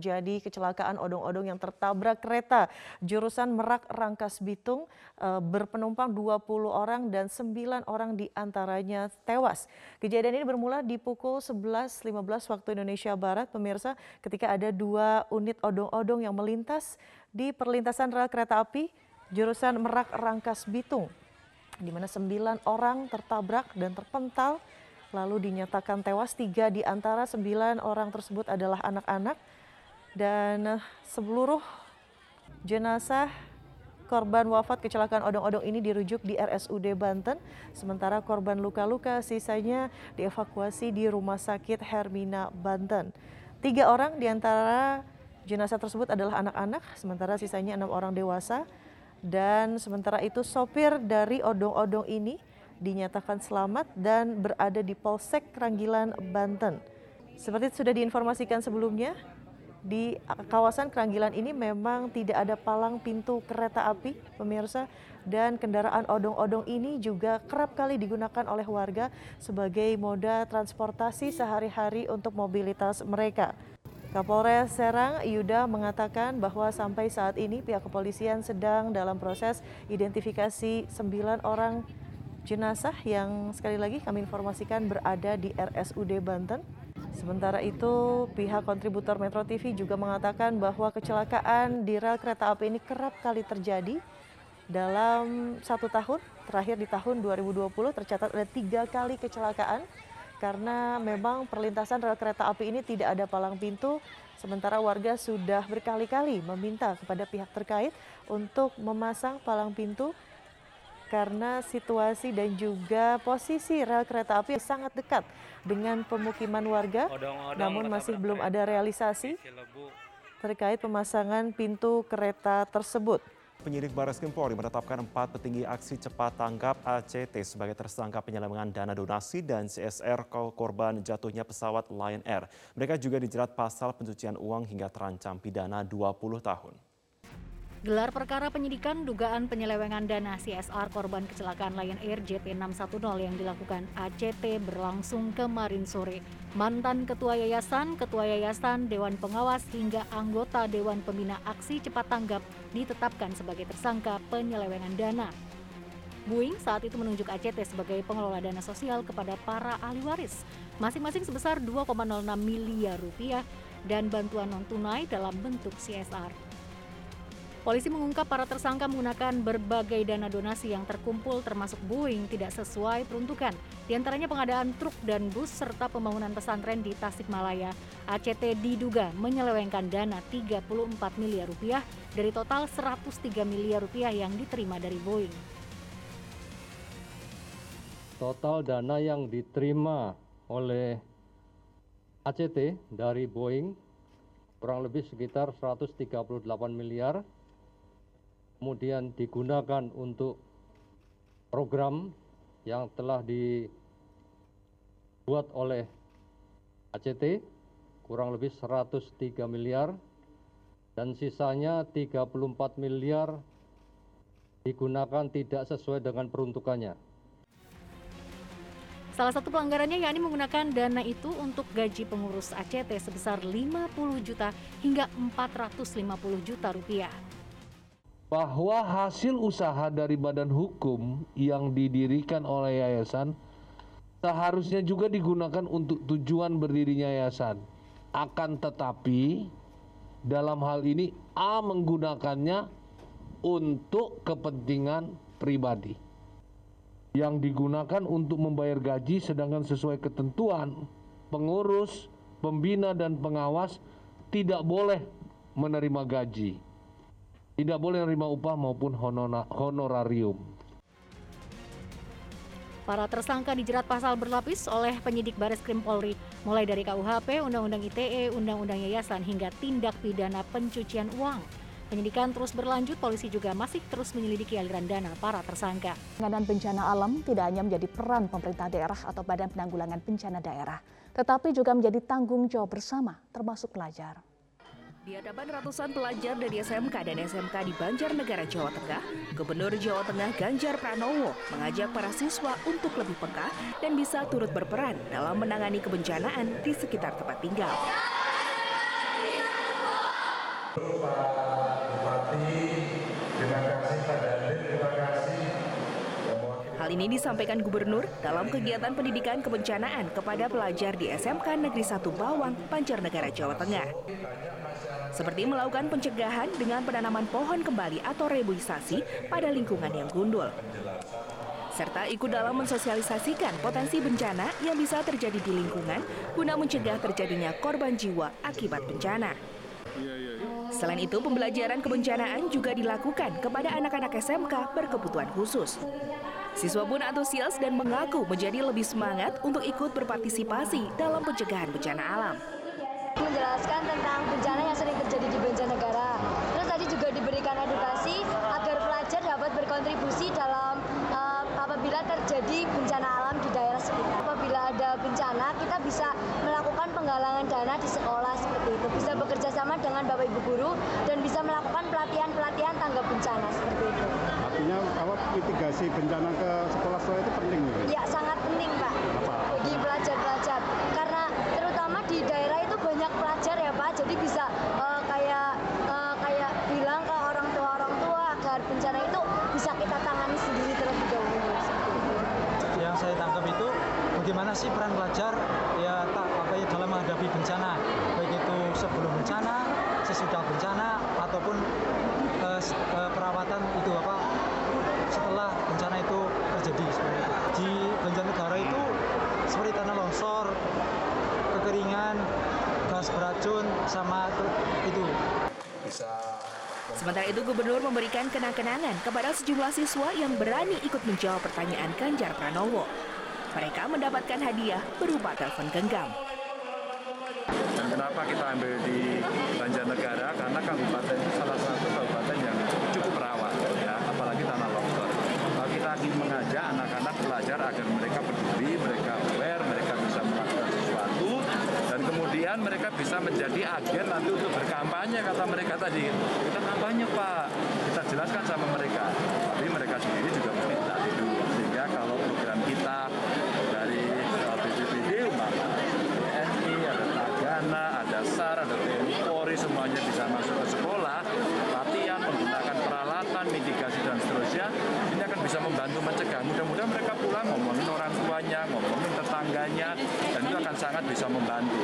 terjadi kecelakaan odong-odong yang tertabrak kereta jurusan Merak Rangkas Bitung e, berpenumpang 20 orang dan 9 orang di antaranya tewas. Kejadian ini bermula di pukul 11.15 waktu Indonesia Barat, pemirsa, ketika ada dua unit odong-odong yang melintas di perlintasan rel kereta api jurusan Merak Rangkas Bitung, di mana 9 orang tertabrak dan terpental lalu dinyatakan tewas. Tiga di antara sembilan orang tersebut adalah anak-anak dan seluruh jenazah korban wafat kecelakaan odong-odong ini dirujuk di RSUD Banten, sementara korban luka-luka sisanya dievakuasi di Rumah Sakit Hermina Banten. Tiga orang di antara jenazah tersebut adalah anak-anak, sementara sisanya enam orang dewasa. Dan sementara itu sopir dari odong-odong ini dinyatakan selamat dan berada di Polsek Keranggilan, Banten. Seperti sudah diinformasikan sebelumnya, di kawasan Keranggilan ini memang tidak ada palang pintu kereta api, pemirsa, dan kendaraan odong-odong ini juga kerap kali digunakan oleh warga sebagai moda transportasi sehari-hari untuk mobilitas mereka. Kapolres Serang Yuda mengatakan bahwa sampai saat ini pihak kepolisian sedang dalam proses identifikasi sembilan orang jenazah yang sekali lagi kami informasikan berada di RSUD Banten. Sementara itu, pihak kontributor Metro TV juga mengatakan bahwa kecelakaan di rel kereta api ini kerap kali terjadi dalam satu tahun. Terakhir di tahun 2020 tercatat ada tiga kali kecelakaan karena memang perlintasan rel kereta api ini tidak ada palang pintu. Sementara warga sudah berkali-kali meminta kepada pihak terkait untuk memasang palang pintu karena situasi dan juga posisi rel kereta api sangat dekat dengan pemukiman warga, namun masih belum ada realisasi terkait pemasangan pintu kereta tersebut. Penyidik Baris Krim Polri menetapkan empat petinggi aksi cepat tanggap ACT sebagai tersangka penyelewengan dana donasi dan CSR korban jatuhnya pesawat Lion Air. Mereka juga dijerat pasal pencucian uang hingga terancam pidana 20 tahun. Gelar perkara penyidikan dugaan penyelewengan dana CSR korban kecelakaan Lion Air JT610 yang dilakukan ACT berlangsung kemarin sore. Mantan Ketua Yayasan, Ketua Yayasan, Dewan Pengawas hingga anggota Dewan Pembina Aksi Cepat Tanggap ditetapkan sebagai tersangka penyelewengan dana. Boeing saat itu menunjuk ACT sebagai pengelola dana sosial kepada para ahli waris, masing-masing sebesar 2,06 miliar rupiah dan bantuan non-tunai dalam bentuk CSR. Polisi mengungkap para tersangka menggunakan berbagai dana donasi yang terkumpul termasuk Boeing tidak sesuai peruntukan. Di antaranya pengadaan truk dan bus serta pembangunan pesantren di Tasikmalaya. ACT diduga menyelewengkan dana 34 miliar rupiah dari total 103 miliar rupiah yang diterima dari Boeing. Total dana yang diterima oleh ACT dari Boeing kurang lebih sekitar 138 miliar kemudian digunakan untuk program yang telah dibuat oleh ACT kurang lebih 103 miliar dan sisanya 34 miliar digunakan tidak sesuai dengan peruntukannya. Salah satu pelanggarannya yakni menggunakan dana itu untuk gaji pengurus ACT sebesar 50 juta hingga 450 juta rupiah bahwa hasil usaha dari badan hukum yang didirikan oleh yayasan seharusnya juga digunakan untuk tujuan berdirinya yayasan. Akan tetapi dalam hal ini A menggunakannya untuk kepentingan pribadi yang digunakan untuk membayar gaji sedangkan sesuai ketentuan pengurus, pembina dan pengawas tidak boleh menerima gaji tidak boleh menerima upah maupun honorarium. Para tersangka dijerat pasal berlapis oleh penyidik Baris Krim Polri, mulai dari KUHP, Undang-Undang ITE, Undang-Undang Yayasan, hingga tindak pidana pencucian uang. Penyidikan terus berlanjut, polisi juga masih terus menyelidiki aliran dana para tersangka. Penanganan bencana alam tidak hanya menjadi peran pemerintah daerah atau Badan Penanggulangan Bencana Daerah, tetapi juga menjadi tanggung jawab bersama, termasuk pelajar. Di hadapan ratusan pelajar dari SMK dan SMK di Banjarnegara, Jawa Tengah, Gubernur Jawa Tengah Ganjar Pranowo mengajak para siswa untuk lebih peka dan bisa turut berperan dalam menangani kebencanaan di sekitar tempat tinggal. Hal ini disampaikan Gubernur dalam kegiatan pendidikan kebencanaan kepada pelajar di SMK Negeri 1 Bawang, Banjarnegara, Jawa Tengah. Seperti melakukan pencegahan dengan penanaman pohon kembali atau reboisasi pada lingkungan yang gundul. Serta ikut dalam mensosialisasikan potensi bencana yang bisa terjadi di lingkungan guna mencegah terjadinya korban jiwa akibat bencana. Selain itu, pembelajaran kebencanaan juga dilakukan kepada anak-anak SMK berkebutuhan khusus. Siswa pun antusias dan mengaku menjadi lebih semangat untuk ikut berpartisipasi dalam pencegahan bencana alam. Menjelaskan tentang bencana yang sering terjadi di Banjarnegara. Terus tadi juga diberikan edukasi agar pelajar dapat berkontribusi dalam uh, apabila terjadi bencana alam di daerah sekitar. Apabila ada bencana, kita bisa melakukan penggalangan dana di sekolah seperti itu. Bisa bekerja sama dengan Bapak Ibu guru dan bisa melakukan pelatihan-pelatihan tanggap bencana seperti itu. Artinya apa mitigasi bencana ke sekolah-sekolah itu penting gitu? Ya sangat penting Pak. Bagi pelajar-pelajar. Karena terutama di daerah itu banyak pelajar ya Pak. Jadi bisa uh, kayak uh, kayak bilang ke orang tua orang tua agar bencana itu bisa kita tangani sendiri terlebih dahulu. Yang saya tangkap itu bagaimana sih peran pelajar? Ya tak apa ya dalam menghadapi bencana. Baik itu sebelum bencana, sesudah bencana ataupun uh, perawatan itu apa setelah bencana itu terjadi seperti itu. Di Banjarnegara itu seperti tanah longsor, kekeringan, gas beracun sama itu. Sementara itu, Gubernur memberikan kenang-kenangan kepada sejumlah siswa yang berani ikut menjawab pertanyaan Ganjar Pranowo. Mereka mendapatkan hadiah berupa telepon genggam. Dan kenapa kita ambil di Banjarnegara? Karena kabupaten itu salah satu kabupaten yang cukup rawan, ya, apalagi tanah longsor. Kalau kita ingin mengajak pelajar agar mereka peduli, mereka aware, mereka bisa melakukan sesuatu, dan kemudian mereka bisa menjadi agen nanti untuk berkampanye, kata mereka tadi. Kita kampanye, Pak. Kita jelaskan sama mereka. Tapi mereka sendiri juga meminta itu. Sehingga kalau program kita dari BPBD, umpama TNI, ada Tagana, ada SAR, ada TNI Polri, semuanya bisa masuk ke sekolah, latihan, menggunakan peralatan, mitigasi, dan seterusnya, bisa membantu mencegah. Mudah-mudahan mereka pulang ngomongin orang tuanya, ngomongin tetangganya, dan itu akan sangat bisa membantu.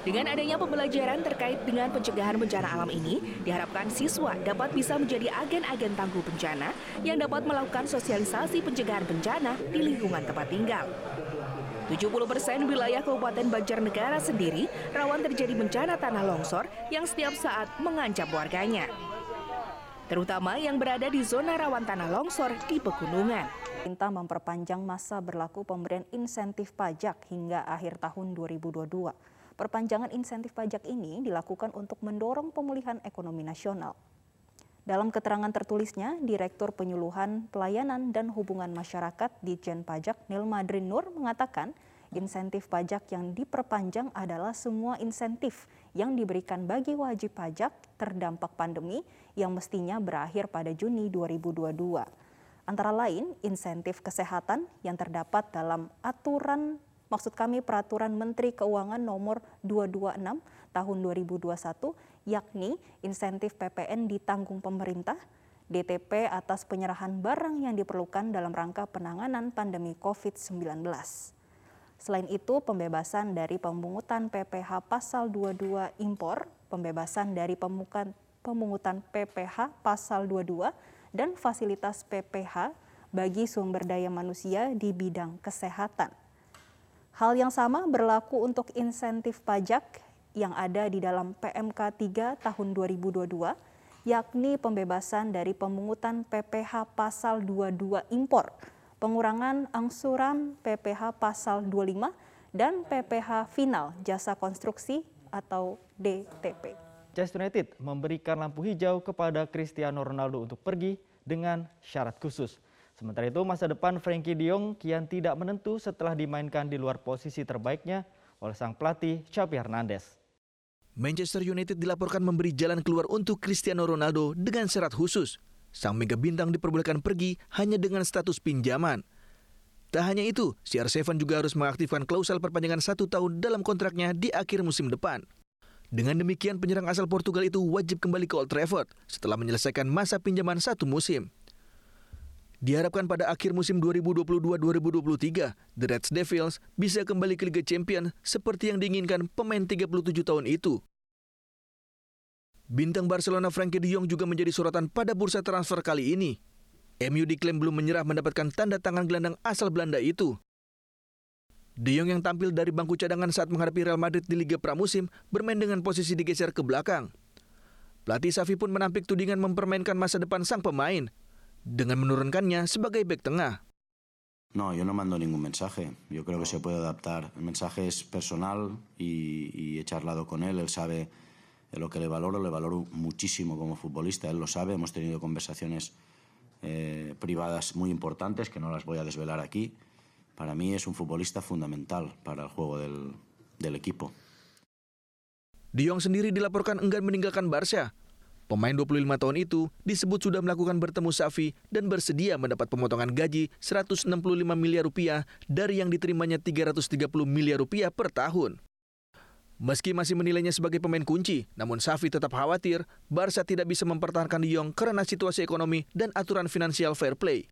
Dengan adanya pembelajaran terkait dengan pencegahan bencana alam ini, diharapkan siswa dapat bisa menjadi agen-agen tangguh bencana yang dapat melakukan sosialisasi pencegahan bencana di lingkungan tempat tinggal. 70 persen wilayah Kabupaten Banjarnegara sendiri rawan terjadi bencana tanah longsor yang setiap saat mengancam warganya. Terutama yang berada di zona rawan tanah longsor di pegunungan. Pemerintah memperpanjang masa berlaku pemberian insentif pajak hingga akhir tahun 2022. Perpanjangan insentif pajak ini dilakukan untuk mendorong pemulihan ekonomi nasional. Dalam keterangan tertulisnya, Direktur Penyuluhan Pelayanan dan Hubungan Masyarakat Ditjen Pajak Nilma Drinur mengatakan insentif pajak yang diperpanjang adalah semua insentif yang diberikan bagi wajib pajak terdampak pandemi yang mestinya berakhir pada Juni 2022. Antara lain, insentif kesehatan yang terdapat dalam aturan maksud kami peraturan Menteri Keuangan nomor 226 tahun 2021 yakni insentif PPN ditanggung pemerintah, DTP atas penyerahan barang yang diperlukan dalam rangka penanganan pandemi COVID-19. Selain itu, pembebasan dari pemungutan PPH pasal 22 impor, pembebasan dari pemungutan, pemungutan PPH pasal 22 dan fasilitas PPH bagi sumber daya manusia di bidang kesehatan. Hal yang sama berlaku untuk insentif pajak yang ada di dalam PMK 3 tahun 2022, yakni pembebasan dari pemungutan PPH pasal 22 impor, pengurangan angsuran PPH pasal 25, dan PPH final jasa konstruksi atau DTP. Manchester United memberikan lampu hijau kepada Cristiano Ronaldo untuk pergi dengan syarat khusus. Sementara itu, masa depan Frankie de Jong kian tidak menentu setelah dimainkan di luar posisi terbaiknya oleh sang pelatih Xavi Hernandez. Manchester United dilaporkan memberi jalan keluar untuk Cristiano Ronaldo dengan syarat khusus. Sang mega bintang diperbolehkan pergi hanya dengan status pinjaman. Tak hanya itu, CR7 juga harus mengaktifkan klausel perpanjangan satu tahun dalam kontraknya di akhir musim depan. Dengan demikian, penyerang asal Portugal itu wajib kembali ke Old Trafford setelah menyelesaikan masa pinjaman satu musim. Diharapkan pada akhir musim 2022-2023, The Red Devils bisa kembali ke Liga Champions seperti yang diinginkan pemain 37 tahun itu. Bintang Barcelona Frankie de Jong juga menjadi sorotan pada bursa transfer kali ini. MU diklaim belum menyerah mendapatkan tanda tangan gelandang asal Belanda itu. De Jong yang tampil dari bangku cadangan saat menghadapi Real Madrid di Liga Pramusim bermain dengan posisi digeser ke belakang. Pelatih Safi pun menampik tudingan mempermainkan masa depan sang pemain dengan menurunkannya sebagai bek tengah. No, yo no mando ningún mensaje. Yo creo que se puede adaptar. El mensaje es personal y, y he charlado con él. Él sabe lo que le valoro, le valoro muchísimo como futbolista. Él lo sabe. Hemos tenido conversaciones eh, privadas muy importantes que no las voy a desvelar aquí. Para mí es un futbolista fundamental para el juego del, del equipo. De Jong sendiri dilaporkan enggan meninggalkan Barca. Pemain 25 tahun itu disebut sudah melakukan bertemu Safi dan bersedia mendapat pemotongan gaji 165 miliar rupiah dari yang diterimanya 330 miliar rupiah per tahun. Meski masih menilainya sebagai pemain kunci, namun Safi tetap khawatir Barca tidak bisa mempertahankan De karena situasi ekonomi dan aturan finansial fair play.